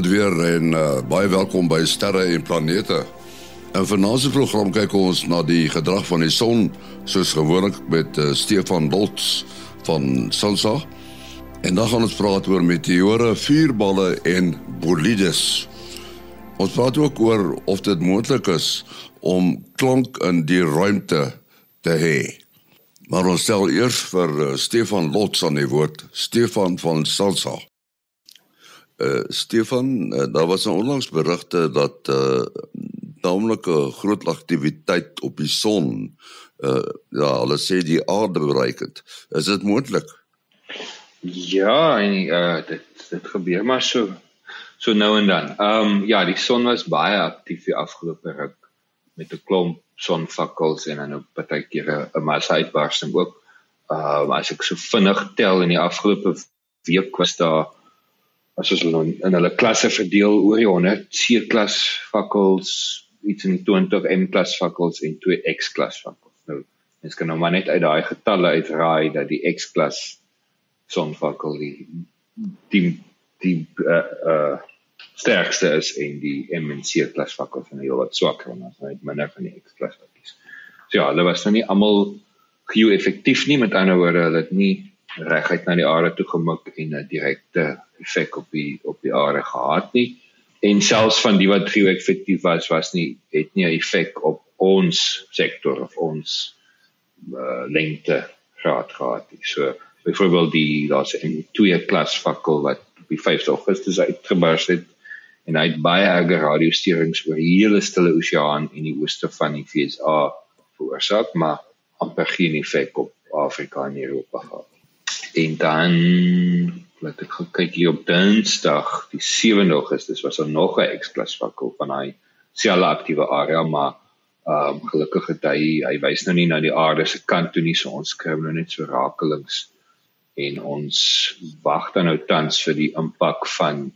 Goeienaand weer en uh, baie welkom by Sterre en Planete. In vanaand se program kyk ons na die gedrag van die son soos gewoonlik met uh, Stefan Lots van Sansa. En dan gaan ons praat oor meteore, vuurballe en bolides. Ons praat ook oor of dit moontlik is om klank in die ruimte te hê. Maar ons stel eers vir uh, Stefan Lots aan die woord. Stefan van Sansa. Uh, Stefan, uh, daar was 'n onlangs berigte dat uh naamlik 'n groot aktiwiteit op die son uh ja, hulle sê die aarde bereik het. Is dit moontlik? Ja, en uh dit dit gebeur maar so so nou en dan. Ehm um, ja, die son was baie aktief die afgelope ruk met 'n klomp sonvakkels en dan ook baie kere 'n massa uitbarsting ook. Ehm uh, as ek so vinnig tel in die afgelope week was daar as ons hulle in hulle klasse verdeel oor die 100 C-klas fakkels, iets in die 20 M-klas fakkels en twee X-klas fakkels. Nou, mens kan nou maar net uit daai getalle uitraai dat die X-klas sonfakkel die die die uh, uh sterkste is en die M en C-klas fakkels van heel wat swakker en dan het minder van die X-klas fakkies. So ja, hulle was nou nie almal geo-effektief nie, met ander woorde, hulle het nie reguit na die aarde toe gemik en 'n direkte effek op die op die aarde gehad nie. En selfs van die wat geo-effektief was, was nie het nie 'n effek op ons sektor of ons uh, lengte graad gehad nie. So byvoorbeeld die daar's 'n twee klas fakkel wat op die 5 Augustus uitgebars het en hy het baie erge radiosterings oor die hele stille oseaan en die ooste van die VSA veroorsaak, maar amper geen effek op Afrika en Europa gehad. En dan laat ek kyk hier op Dinsdag, die 7de Augustus was daar nog 'n X-klas fakkel van hy selfe aktiewe area, maar um, gelukkig het hy hy wys nou nie na die aarde se kant toe nie, so ons kry nou net so rakelings en ons wag dan nou tans vir die impak van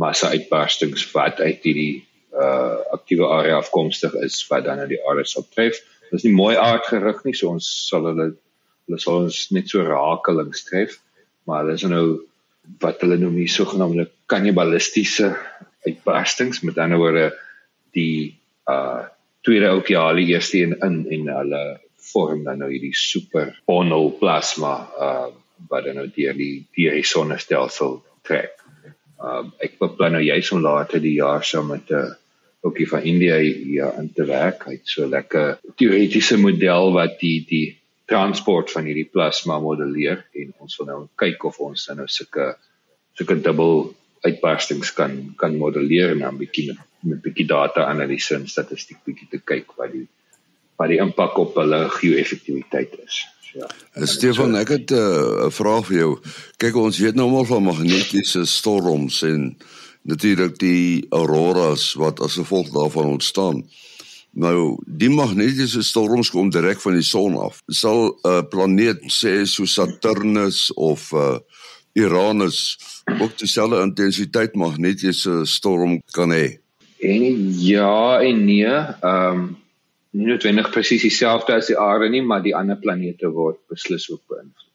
massa uitbarstings wat uit hierdie uh aktiewe area afkomstig is wat dan na die aarde sal tref. Dit is nie mooi aardgerig nie, so ons sal hulle hulle sal ons net so rakelings tref maar hulle is nou wat hulle noem die sogenaamde kannibalistiese uitbarstings met ander woorde die uh tweede opiale eerste in in en hulle vorm dan nou hierdie super bonal plasma uh wat dan nou deur die deur die sonnestelsel trek. Uh ek beplan nou juis om later die jaar saam met 'n uh, ookie van India hier aan te werk. Hy't so lekker teoretiese model wat die die transport van hierdie plasma modelleer en ons wil nou kyk of ons dan nou sulke sulke dubbel uitbarstings kan kan modelleer en dan bietjie met, met bietjie data analise en statistiek bietjie te kyk wat die wat die impak op hulle geo-effektiwiteit is. Ja. Eh, Stefan, ek het eh, 'n uh, vraag vir jou. Kyk ons weet nou al van magnetiese storms en natuurlik die auroras wat as gevolg daarvan ontstaan. Nou, die magnetiese storms kom direk van die son af. Sal 'n uh, planeet sê so Saturnus of uh, Uranus ook dieselfde intensiteit magnetiese storm kan hê? En ja en nee, ehm um, nie noodwendig presies dieselfde as die aarde nie, maar die ander planete word beslis ook beïnvloed.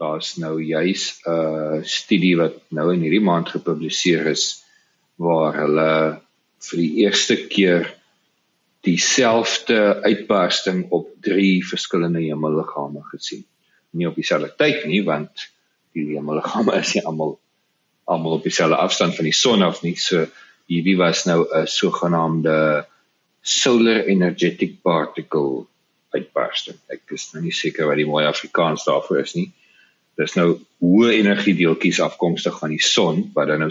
Daar's nou juis 'n uh, studie wat nou in hierdie maand gepubliseer is waar hulle vir die eerste keer dieselfde uitbarsting op drie verskillende hemelliggame gesien. Nie op dieselfde tyd nie want die hemelliggame is nie almal almal op dieselfde afstand van die son af nie. So hierdie was nou 'n sogenaamde solar energetic particle uitbarsting. Ek is nou nie seker wat die mooi Afrikaans daarvoor is nie. Dis nou hoë energiedeeltjies afkomstig van die son wat dan nou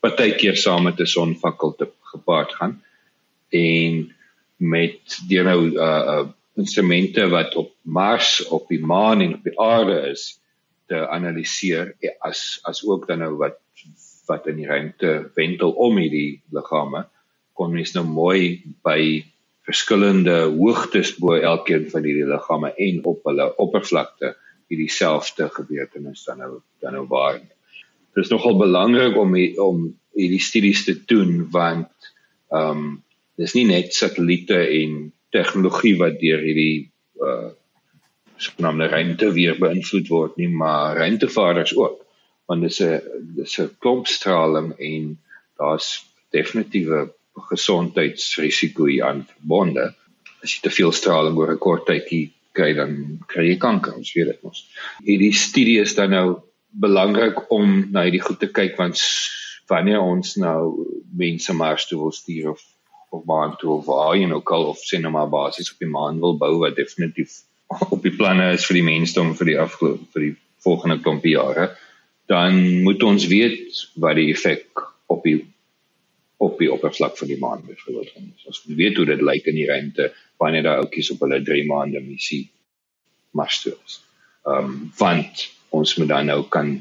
partykeer saam met 'n sonvakkel te gepaard gaan. En met deur nou uh, uh instrumente wat op Mars, op die maan en op die aarde is te analiseer eh, as as ook dan nou wat wat in die ruimte wentel om hierdie liggame kon mens nou mooi by verskillende hoogtes bo elkeen van hierdie liggame en op hulle oppervlakte hierdie selfde gebeurtenis dan nou dan nou waar. Dit is nogal belangrik om om hierdie studies te doen want ehm um, dis nie net satelliete en tegnologie wat deur hierdie uh sogenaamde ruimte weer beïnvloed word nie, maar ruimtevaarders ook. Want dis 'n dis 'n klomp straling en daar's definitiewe gesondheidsrisiko hier aan verbonde. As jy te veel straling oor 'n kort tydjie kry dan kry jy kanker, ons weet dit mos. Hierdie studie is dan nou belangrik om na hierdie goed te kyk want wanneer ons nou mense Mars toe wil stuur of of maan toe of waar jy nou kal of sien nou maar basies op die maan wil bou wat definitief op die planne is vir die mensdom vir die afgelope vir die volgende klompie jare dan moet ons weet wat die effek op die op die oppervlak van die maan byvoorbeeld is. Ons weet hoe dit lyk in die ruimte wanneer daar oudjies op hulle 3 maande missie Mars toe is. Ehm um, want ons moet dan nou kan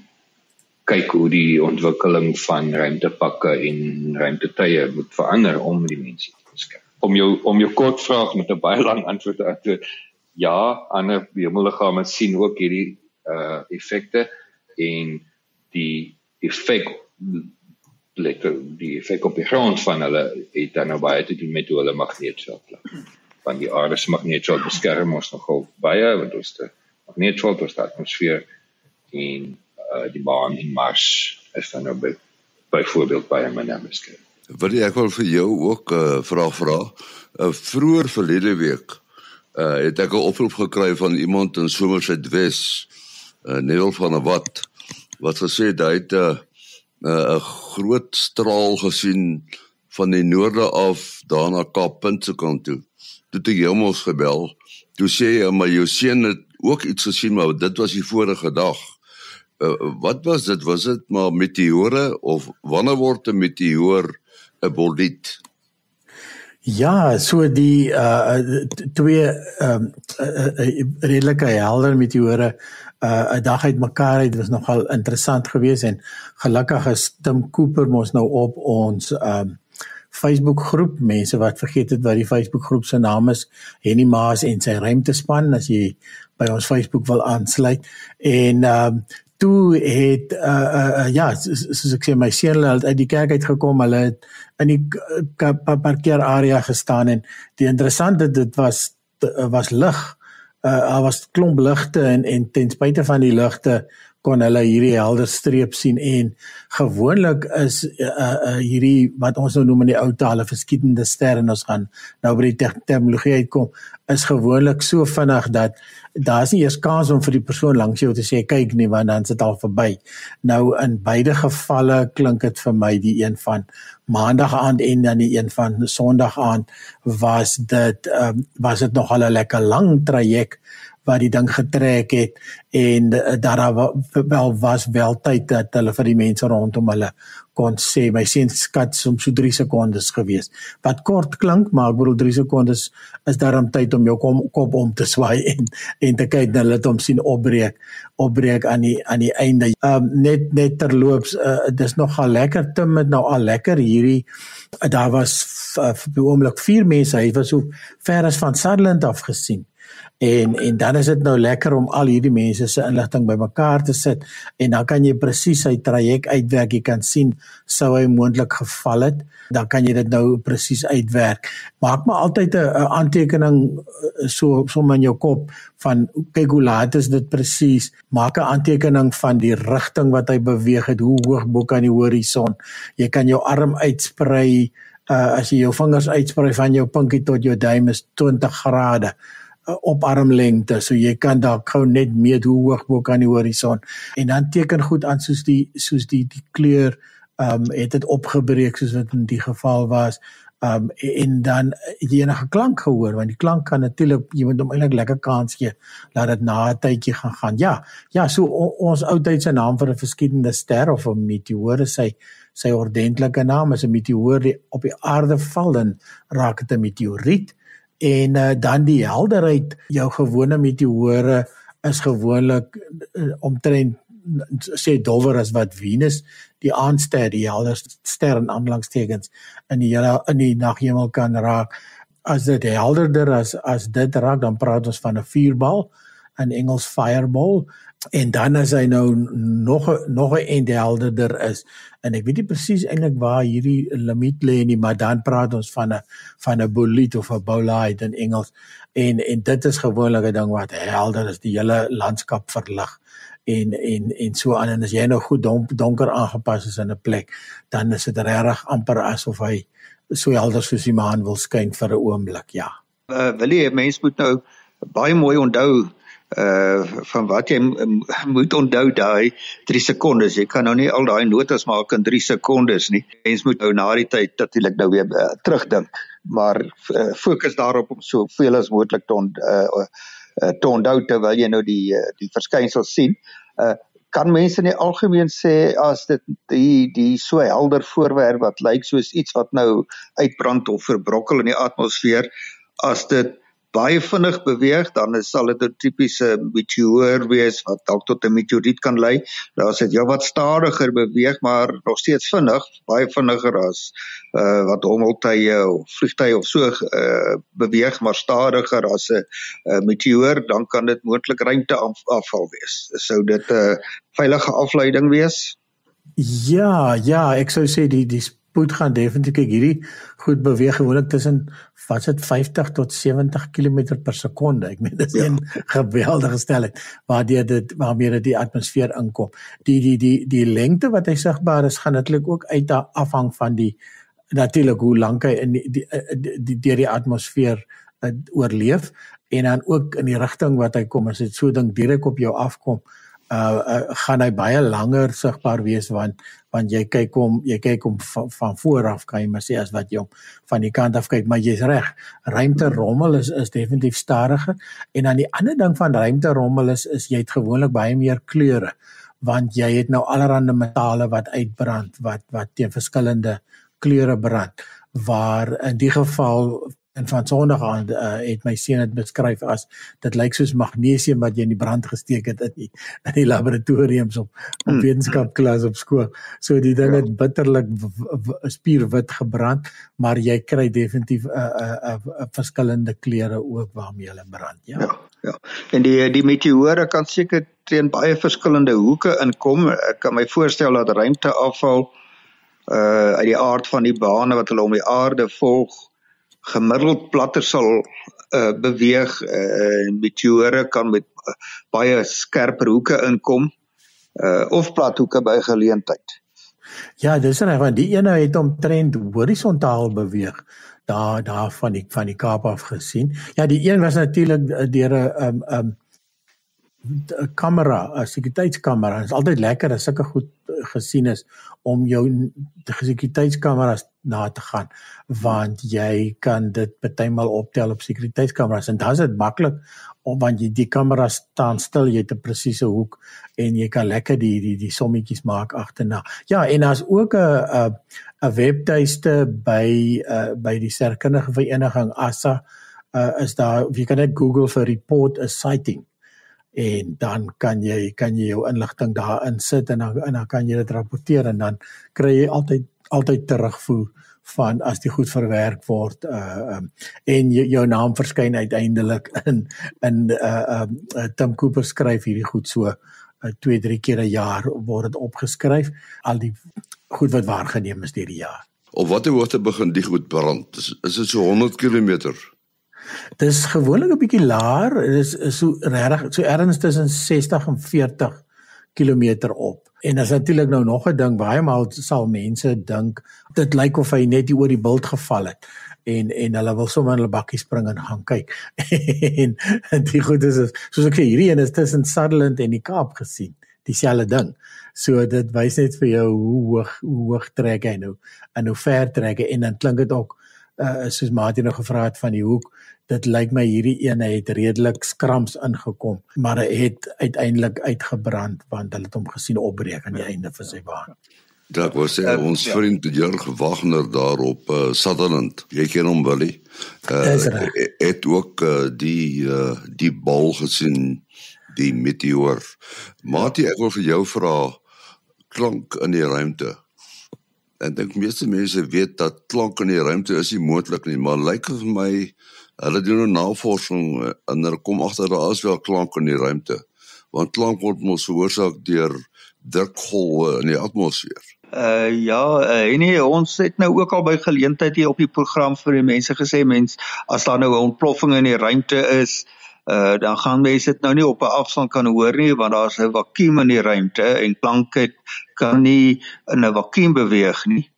kyk hoe die ontwikkeling van ruimtepakke en ruimtetuie moet verander om die mense te beskerm. Om jou om jou kort vraag met 'n baie lang antwoord te antwoord. Ja, ander hemelliggame sien ook hierdie uh effekte en die effek lekker die effek op die grond van hulle het dan nou baie te doen met hoe hulle magneetveld lê. Want die aarde se magneetveld beskerm ons nogal baie want ons het magneetveld ons atmosfeer en uh, die maan en Mars is dan nou by byvoorbeeld baie minder beskerm. Wil ek wil vir jou ook 'n uh, vraag vra? Uh, vroeër verlede week uh, het ek 'n oproep gekry van iemand in Somerset Wes, uh, Neil van der Walt wat gesê het hy het 'n uh, 'n groot straal gesien van die noorde af daarna Kaappunt se kant toe. Toe het hy hom ons gebel. Toe sê hy maar jou seun het ook iets gesien maar dit was die vorige dag. Uh, wat was dit? Was dit maar meteore of wanneer word 'n meteoor 'n bolide? Ja, so die uh twee ehm um, uh, uh, redelike helder meteore uh 'n dag uit mekaar het was nogal interessant geweest en gelukkig is Tim Cooper mos nou op ons um Facebook groep mense wat vergeet het wat die Facebook groep se naam is Henny Maas en sy ruimtespan as jy by ons Facebook wil aansluit en um toe het uh, uh, ja soos ek sê my seun het uit die kerk uit gekom hulle het in die parkeerarea gestaan en die interessante dit was was lig. Uh daar was klomp ligte en en ten spyte van die ligte kon hulle hierdie helder streep sien en gewoonlik is uh, uh hierdie wat ons nou noem in die ou tale verskietende ster en ons gaan nou by die terminologie uitkom is gewoonlik so vinnig dat daar's nie eers kans om vir die persoon langs jou te sê kyk nie want dan sit al verby. Nou in beide gevalle klink dit vir my die een van maandag aand en dan die een van sonderdag aand was dit um, was dit nog al 'n lekker lang traject wat die ding getrek het en uh, daar wel was wel tyd dat hulle vir die mense rondom hulle kon sê my seun skat soms so 3 sekondes gewees. Wat kort klink, maar ek bedoel 3 sekondes is daarom tyd om jou kom, kop om te swaai en en te kyk dat hulle hom sien opbreek, opbreek aan die aan die einde. Um net net terloops, uh, dis nogal lekker te met nou al lekker hierdie uh, daar was uh, vir uh, oomblik 4 mense, hy was so ver as van Sutherland af gesien en en dan is dit nou lekker om al hierdie mense se inligting bymekaar te sit. En dan kan jy presies sy traject uitwerk. Jy kan sien sou hy moontlik geval het dan kan jy dit nou presies uitwerk. Maak maar altyd 'n aantekening eh, so sommer in jou kop van kyk hoe laat is dit presies. Maak 'n aantekening van die rigting wat hy beweeg het hoe hoog bo kan die horison jy kan jou arm uitsprei uh, as jy jou vingers uitsprei van jou pinkie tot jou duim is 20 grade op armlengte so jy kan dalk gou net meet hoe hoog bo kan die horison. En dan teken goed aan soos die soos die die kleur ehm um, het dit opgebreek soos wat in die geval was. Ehm um, en dan jy enige klank gehoor want die klank kan natuurlik jy moet hom eintlik lekker kans gee laat dit na 'n tydjie gaan gaan. Ja ja so o, ons oudtydse naam vir 'n verskillende ster of 'n meteoor is sy sy ordentlike naam is 'n meteoor die op die aarde val dan raak dit 'n meteoriet en uh, dan die helderheid jou gewone meteore is gewoonlik uh, omtrent sê dowwer as wat Venus die aandster die helderste ster in aanlangstekens in die hele in die naghemel kan raak. As dit helderder as as dit raak dan praat ons van 'n vuurbal in Engels fireball. En dan as hy nou nog nog 'n end helderder is. En ek weet nie presies eintlik waar hierdie limiet lê nie maar dan praat ons van 'n van 'n bolide of 'n bolide in Engels. En en dit is gewoonlik 'n ding wat helder is die hele landskap verlig. En en en so aan en as jy nou goed donk, donker aangepas is in 'n plek dan is dit regtig amper asof hy so helder soos die maan wil skyn vir 'n oomblik ja. Uh wil jy mense moet nou baie mooi onthou uh van wat jy moet onthou daai 3 sekondes. Jy kan nou nie al daai notas maak in 3 sekondes nie. Mens moet nou na die tyd natuurlik nou weer uh, terugdink. Maar uh, fokus daarop om so veel as moontlik te on, uh, uh, te onthou terwyl jy nou die uh, die verskynsels sien. Uh kan mense in die algemeen sê as dit die die so helder voorwerp wat lyk soos iets wat nou uitbrand of verbrokkel in die atmosfeer as dit baie vinnig beweeg, dan sal dit 'n tipiese meteoor wees wat dalk tot 'n meteoriet kan lei. Daar's dit jou wat stadiger beweeg, maar nog steeds vinnig, baie vinniger as uh wat hommeltuie of vliegtuie of so uh beweeg, maar stadiger as 'n uh, meteoor, dan kan dit moontlik ruimteafval wees. Sou dit 'n uh, veilige afleiding wees? Ja, ja, ek sou sê die die spoed gaan definitief kyk hierdie goed beweeg gewoonlik tussen wat dit 50 tot 70 km per sekonde. Ek meen dit is ja. 'n geweldige snelheid waardeur dit waarmee dit die atmosfeer inkom. Die die die die lengte wat hy sigbaar is gaan natuurlik ook uit afhang van die natuurlik hoe lank hy in die die deur die, die, die atmosfeer uh, oorleef en dan ook in die rigting wat hy kom as dit so ding direk op jou afkom uh, uh gaan hy baie langer sigbaar wees want want jy kyk hom jy kyk hom van, van voor af kan jy maar sê as wat jy hom van die kant af kyk. Maar jy's reg ruimte rommel is is definitief stadiger. En dan die ander ding van ruimte rommel is is jy het gewoonlik baie meer kleure want jy het nou allerlei metale wat uitbrand wat wat teen verskillende kleure brand. Waar in die geval en van Sondag aan uh, het my seun dit beskryf as dit lyk soos magnesium wat jy in die brand gesteek het in die, in die laboratoriums op op hmm. wetenskapklas op skool. So die ding ja. het bitterlik spierwit gebrand, maar jy kry definitief 'n uh, 'n uh, 'n uh, uh, verskillende kleure ook waarmee hulle brand, ja. Ja, ja. En die die meteore kan seker teen baie verskillende hoeke inkom. Ek kan my voorstel dat ruimteafval uh uit die aard van die bane wat hulle om die aarde volg gemiddeld platter sal uh, beweeg uh, meteore kan met uh, baie skerper hoeke inkom uh, of plathoeke by geleentheid. Ja, dis reg want die ene het omtrent horisontaal beweeg daar daar van die van die Kaap af gesien. Ja, die een was natuurlik deur 'n um um 'n kamera, 'n sekuriteitskamera. Dit is altyd lekker as sulke goed eh, gesien is om jou sekuriteitskameras na te gaan want jy kan dit bytelmal optel op sekuriteitskameras en dan is dit maklik om want jy die kamera staan stil jy het 'n presiese hoek en jy kan lekker die die die sommetjies maak agterna. Ja, en daar's ook 'n 'n webtuiste by uh, by die sterkundige vereniging ASA uh, is daar jy kan net Google vir report a sighting en dan kan jy kan jy jou inligting daarin sit en dan en dan kan jy dit rapporteer en dan kry jy altyd altyd terugvoer van as dit goed verwerk word uh um, en jou, jou naam verskyn uiteindelik in in uh um uh, Tim Cooper skryf hierdie goed so uh, twee drie keer 'n jaar word dit opgeskryf al die goed wat waargeneem is deur die jaar. Op watter hoogte begin die goed brand? Is, is dit so 100 km? Dis gewoonlik 'n bietjie laer, dis is so regtig so erns tussen 60 en 40 km op. En as natuurlik nou nog 'n ding, baie maal sal mense dink dit lyk of hy net oor die bult geval het en en hulle wil sommer in hulle bakkie spring en gaan kyk. en, en die goed is soos ek sê hierdie een is tussen Sutherland en die Kaap gesien dieselfde ding. So dit wys net vir jou hoe hoog hoe hoog trek hy nou en hoe ver trek hy en dan klink dit ook uh, soos Mati nou gevra het van die hoek dit lyk my hierdie ene het redelik skrams ingekom maar hy het uiteindelik uitgebrand want hulle het hom gesien opbreek aan die einde van sy baan. Dit was uh, ons ja. vriend Jurg Wagner daar op uh, Sutherland. Jy ken hom wel. Uh, het ook uh, die uh, die bal gesien die meteoor. Mati ek wil vir jou vra klank in die ruimte. En dink meeste mense weet dat klank in die ruimte is nie moontlik nie, maar lyk vir my Hulle doen 'n navorsing eh, en hulle kom agter daar is wel klank in die ruimte. Want klank word mos veroorsaak deur drukgolwe in die atmosfeer. Uh ja, uh, en nee, ons het nou ook al by geleentheid hier op die program vir die mense gesê mens as daar nou 'n ontploffing in die ruimte is, uh dan gaan mense dit nou nie op 'n afstand kan hoor nie want daar's 'n vakuum in die ruimte en klank kan nie in 'n vakuum beweeg nie.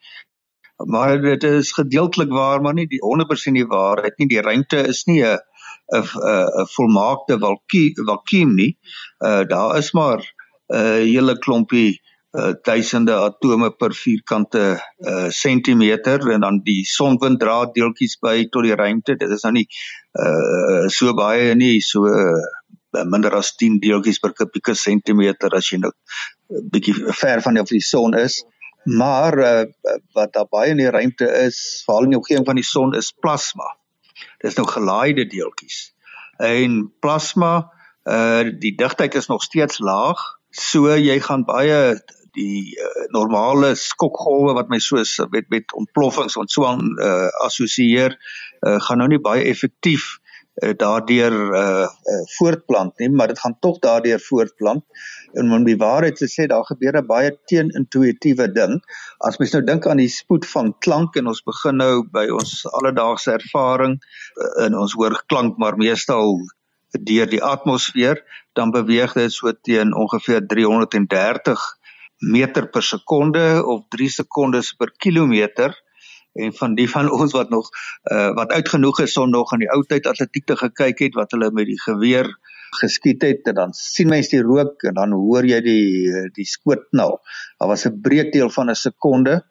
Maar dit is gedeeltelik waar, maar nie die 100% die waarheid nie. Die ruimte is nie 'n 'n 'n volmaakte vakuum nie. Uh daar is maar 'n uh, hele klompie uh, duisende atome per vierkante uh, sentimeter en dan die sonwind dra deeltjies by tot die ruimte. Dit is nou nie uh, so baie nie, so uh, minder as 10 deeltjies per kubieke sentimeter as jy nou 'n bietjie ver van die son is. Maar uh, wat daar baie in die ruimte is, veral in die omgewing van die son is plasma. Dis nou gelaaide deeltjies. En plasma, uh die digtheid is nog steeds laag, so jy gaan baie die uh, normale skokgolwe wat my soos met met ontploffings en so aan uh, assosieer uh, gaan nou nie baie effektief uh, daardeur uh, uh, voortplant nie maar dit gaan tog daardeur voortplant. En om die waarheid te sê daar gebeur 'n baie teenintuïtiewe ding. As mens nou dink aan die spoed van klank en ons begin nou by ons alledaagse ervaring uh, in ons hoor klank maar meestal deur die atmosfeer dan beweeg dit so teen ongeveer 330 meter per sekonde of 3 sekondes per kilometer en van die van ons wat nog uh, wat uitgenoeg is om nog aan die ou tyd atletiek te gekyk het wat hulle met die geweer geskiet het en dan sien mens die rook en dan hoor jy die die skootknal. Daar was 'n breekdeel van 'n sekonde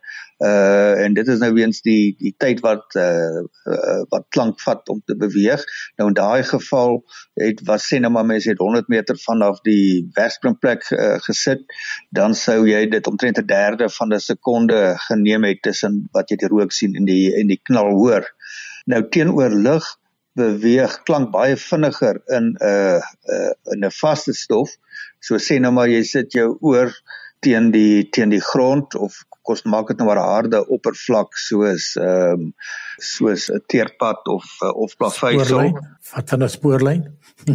uh en dit is nou weens die die tyd wat uh, uh wat klank vat om te beweeg. Nou in daai geval het was sê nou maar mense het 100 meter vanaf die wegspringplek uh, gesit, dan sou jy dit omtrent 'n derde van 'n sekonde geneem het tussen wat jy die rook sien en die en die knal hoor. Nou teenoor lig beweeg klank baie vinniger in 'n uh, uh in 'n vaste stof. So sê nou maar jy sit jou oor teen die teen die grond of kos maak dit nou maar harde oppervlak soos ehm um, soos 'n teerpad of uh, of plaveisel. Wat van 'n spoorlyn?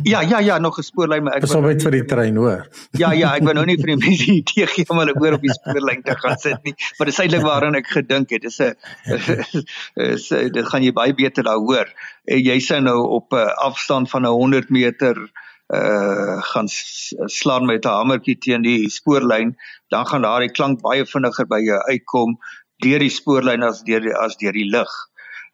ja, ja, ja, nog 'n spoorlyn, maar ek Pas op net vir die trein, hoor. ja, ja, ek wou nou nie vir die mense idee gee om hulle oor op die spoorlyn te gaan sit nie, maar dis eintlik waaraan ek gedink het. Dis 'n is dit gaan jy baie beter daar hoor. En jy sê nou op 'n afstand van 'n 100 meter uh gaan slaan met 'n hamertjie teen die spoorlyn, dan gaan daardie klank baie vinniger by jou uitkom deur die spoorlyn as deur die as deur die lug.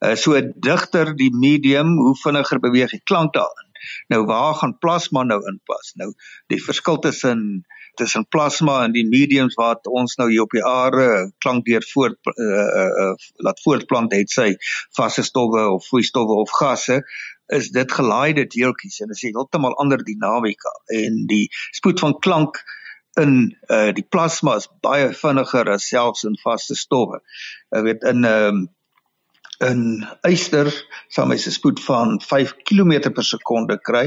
Uh so digter die medium, hoe vinniger beweeg die klank daarin. Nou waar gaan plasma nou inpas? Nou die verskil tussen tussen plasma en die mediums wat ons nou hier op die aarde klank deur voort uh, uh, uh laat voortplant het sy vaste stowwe of vloeistowwe of gasse is dit gelaaide deeltjies en dit is heeltemal ander dinamika en die spoed van klank in uh die plasma is baie vinniger as selfs in vaste stowwe. Ek weet in ehm um, in yster sal mens 'n spoed van 5 km per sekonde kry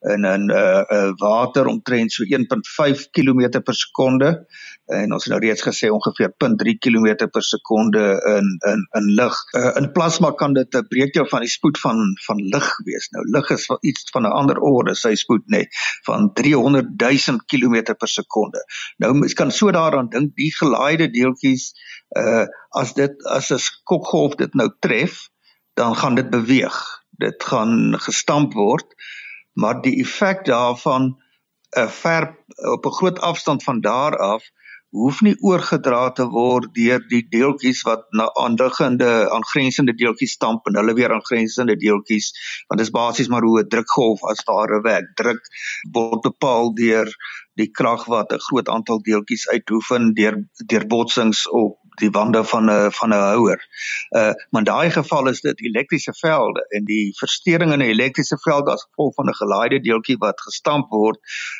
in 'n uh, uh water omtrent so 1.5 km per sekonde en ons het nou reeds gesê ongeveer 0.3 km per sekonde in in in lig. Uh, in plasma kan dit 'n breekdeel van die spoed van van lig wees. Nou lig is wel iets van 'n ander orde, sy spoed nê, nee, van 300 000 km per sekonde. Nou mens kan so daaraan dink die gelaaide deeltjies uh as dit as 'n skokgolf dit nou tref, dan gaan dit beweeg. Dit gaan gestamp word maar die effek daarvan 'n uh, eh, ver op 'n groot afstand van daar af hoef nie oorgedra te word deur die deeltjies wat na aanliggende aangrensende deeltjies stamp en hulle weer aangrensende deeltjies want dit is basies maar hoe 'n drukgolf as ware werk druk word bepaal deur die krag wat 'n groot aantal deeltjies uitoefen deur deur botsings op die wande van 'n van 'n houer. Uh maar in daai geval is dit elektriese velde en die verstoring in 'n elektriese veld as gevolg van 'n gelaaide deeltjie wat gestamp word,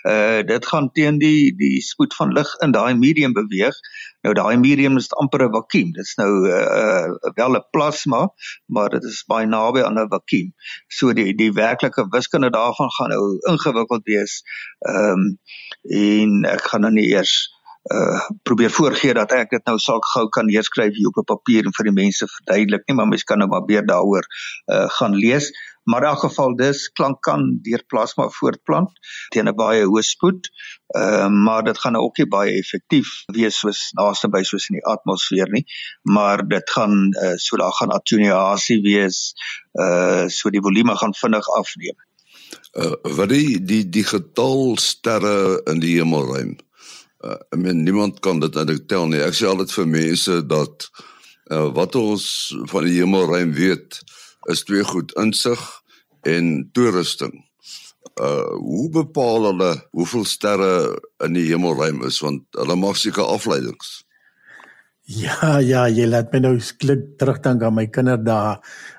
uh dit gaan teen die die spoed van lig in daai medium beweeg. Nou daai medium is amper 'n vakuum. Dit is nou uh wel 'n plasma, maar dit is baie naby aan 'n vakuum. So die die werklike wiskunde daarvan gaan nou ingewikkeld wees. Ehm um, en ek gaan nou nie eers uh probeer voorgee dat ek dit nou sal gou kan neerskryf hier op 'n papier en vir die mense verduidelik nie maar mense kan nou maar weer daaroor uh gaan lees. Maar in elk geval dis klank kan deur plasma voortplant teen 'n baie hoë spoed uh maar dit gaan nou ook nie baie effektief wees soos naaste by soos in die atmosfeer nie. Maar dit gaan uh so daar gaan attenuasie wees uh so die volume gaan vinnig afneem. Uh wat die die die getal sterre in die hemelruim. Uh I mean niemand kan dit eintlik tel nie. Ek sê altyd vir mense dat uh wat ons van die hemelruim weet is twee goed: insig en toerusting. Uh hoe bepaal hulle hoeveel sterre in die hemelruim is want hulle maak seker afleidings. Ja, ja, jy laat my nou klik terugdink aan my kinderdae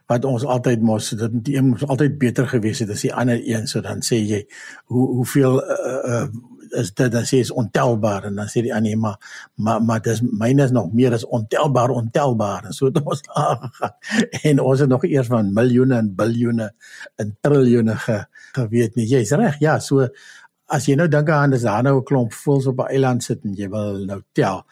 wat ons altyd mos dit die een moes altyd beter gewees het as die ander een so dan sê jy hoe hoeveel uh, uh, is dit dan sê is ontelbaar en dan sê die ander maar maar maar dis myne is nog meer as ontelbaar ontelbaar. En so het ons aangegaan. En ons het nog eers van miljoene en biljoene en triljoene ge, geweet nie. Jy's reg ja so as jy nou dink aan dis daar nou 'n klomp voels op 'n eiland sit en jy wil nou tel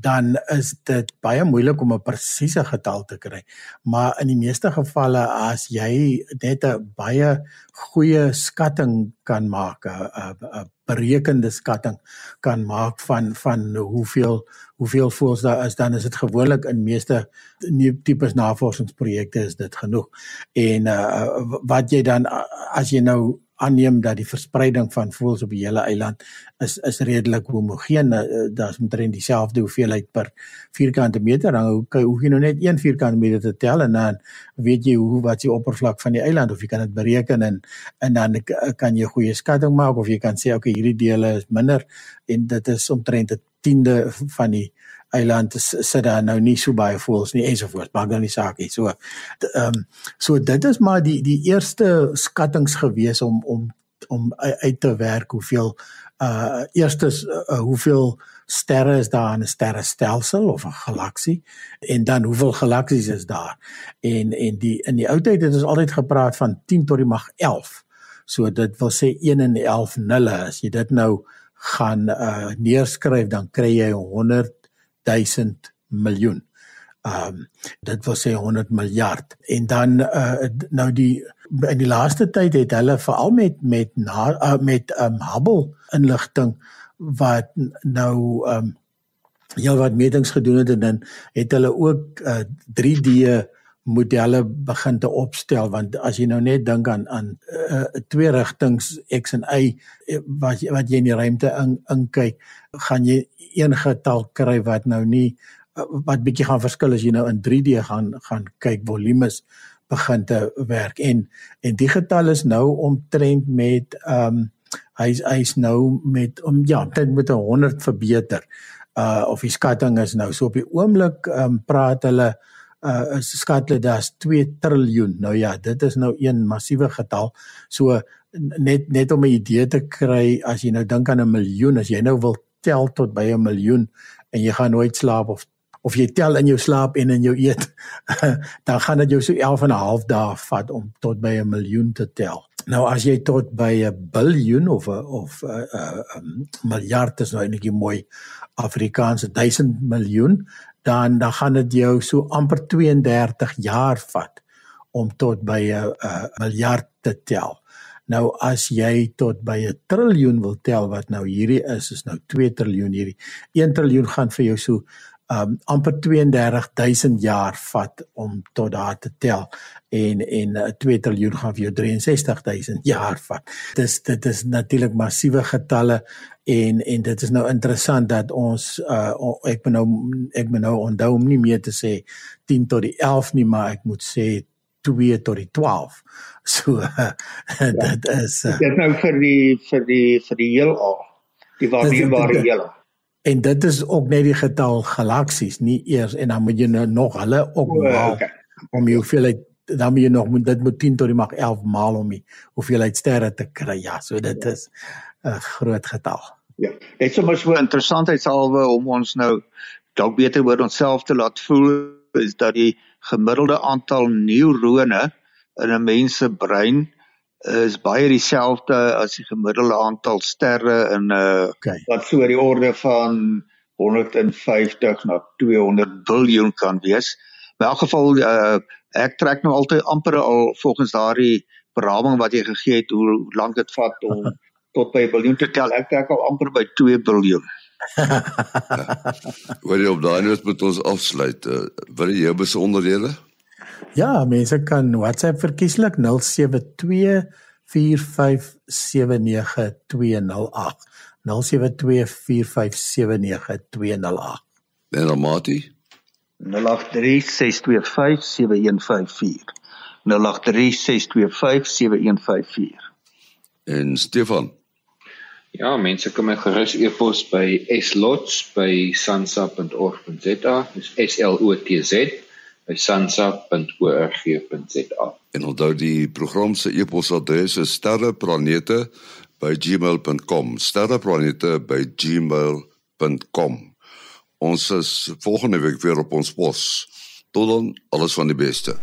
dan is dit baie moeilik om 'n presiese getal te kry. Maar in die meeste gevalle as jy net 'n baie goeie skatting kan maak, 'n 'n berekende skatting kan maak van van hoeveel hoeveel voels daar is, dan is dit gewoonlik in meeste tipes navorsingsprojekte is dit genoeg. En uh, wat jy dan as jy nou aanneem dat die verspreiding van voëls op die hele eiland is is redelik homogeen. Uh, Daar's omtrent dieselfde hoeveelheid per vierkante meter. Dan hoe hoef jy nou net een vierkante meter te tel en dan weet jy hoe wat die oppervlak van die eiland of jy kan dit bereken en en dan kan jy 'n goeie skatting maak of jy kan sê okay hierdie dele is minder en dit is omtrent 'n tiende van die eiland sit daar nou nie so baie voels nie ensovoorts maar dan die saak is so ehm um, so dit is maar die die eerste skattings gewees om om om uit te werk hoeveel uh eerstes uh, hoeveel sterre is daar in 'n sterrestelsel of 'n galaksie en dan hoeveel galaksies is daar. En en die in die ou tyd het ons altyd gepraat van 10 tot die mag 11 so dit wil sê 1 en 11 nulle. As jy dit nou gaan uh neerskryf dan kry jy 100 1000 miljoen. Ehm um, dit wil sê 100 miljard. En dan uh nou die in die laaste tyd het hulle veral met met na, uh, met um Hubble inligting wat nou um heel wat metings gedoen het en dan het hulle ook uh 3D modelle begin te opstel want as jy nou net dink aan aan uh, twee rigtings x en y wat wat jy in die ruimte in in kyk gaan jy een getal kry wat nou nie wat bietjie gaan verskil as jy nou in 3D gaan gaan kyk volumes begin te werk. En en die getal is nou omtrent met ehm um, hy's hy's nou met om ja dit met 100 verbeter. Uh of die skatting is nou so op die oomblik ehm um, praat hulle uh skat hulle daar's 2 triljoen nou ja dit is nou een massiewe getal so net net om 'n idee te kry as jy nou dink aan 'n miljoen as jy nou wil tel tot by 'n miljoen en jy gaan nooit slaap of of jy tel in jou slaap en in jou eet dan gaan dit jou so 11 en 'n half dae vat om tot by 'n miljoen te tel. Nou as jy tot by 'n biljoen of a, of 'n uh, uh, um, miljard is nou netjie mooi Afrikaanse 1000 miljoen dan dan gaan dit jou so amper 32 jaar vat om tot by 'n miljard te tel. Nou as jy tot by 'n triljoen wil tel wat nou hierdie is, is nou 2 triljoen hierdie. 1 triljoen gaan vir jou so um amper 32000 jaar vat om tot daar te tel en en 'n 2 triljoen gaan vir jou 63000 jaar vat. Dis dit is natuurlik massiewe getalle en en dit is nou interessant dat ons uh ek moet nou ek moet nou onthou om nie meer te sê 10 tot die 11 nie, maar ek moet sê 2 tot die 12. So uh, dit ja, is uh, dit nou vir die vir die vir die heelal. Die waarneembare heelal. En dit is ook net die getal galaksies, nie eers en dan moet jy nou nog hulle ook maal okay. om jy hoeveelheid dan moet jy nog moet dit moet 10 tot die mag 11 maal om die hoeveelheid sterre te kry. Ja, so dit is 'n groot getal. Ja. Is sommer so interessantheidshalwe om ons nou dalk beter oor onsself te laat voel is dat die gemiddelde aantal neurone in 'n mens se brein is baie dieselfde as die gemiddelde aantal sterre in 'n uh, okay. wat so oor die orde van 150 na 200 biljoen kan wees. In elk geval uh, ek trek nou altyd amper al volgens daardie beraming wat jy gegee het hoe lank dit vat om tot by 'n biljoen te tel. Ek trek al amper by 2 biljoen. Wat jy op daai noot moet ons afsluit. Uh, wat is jou besonderhede? Ja, mense kan WhatsApp verkieslik 072 En dan Mati 0836257154 0836257154 en Stefan. Ja, mense kan my gerus e-pos by slots@sansa.org.za. Dis S L O T Z by sansa.org.za. En onthou die program se e-posadres is sterreplanete@gmail.com. sterreplanete@gmail.com. Ons is volgende week weer op ons pos. Tot dan, alles van die beste.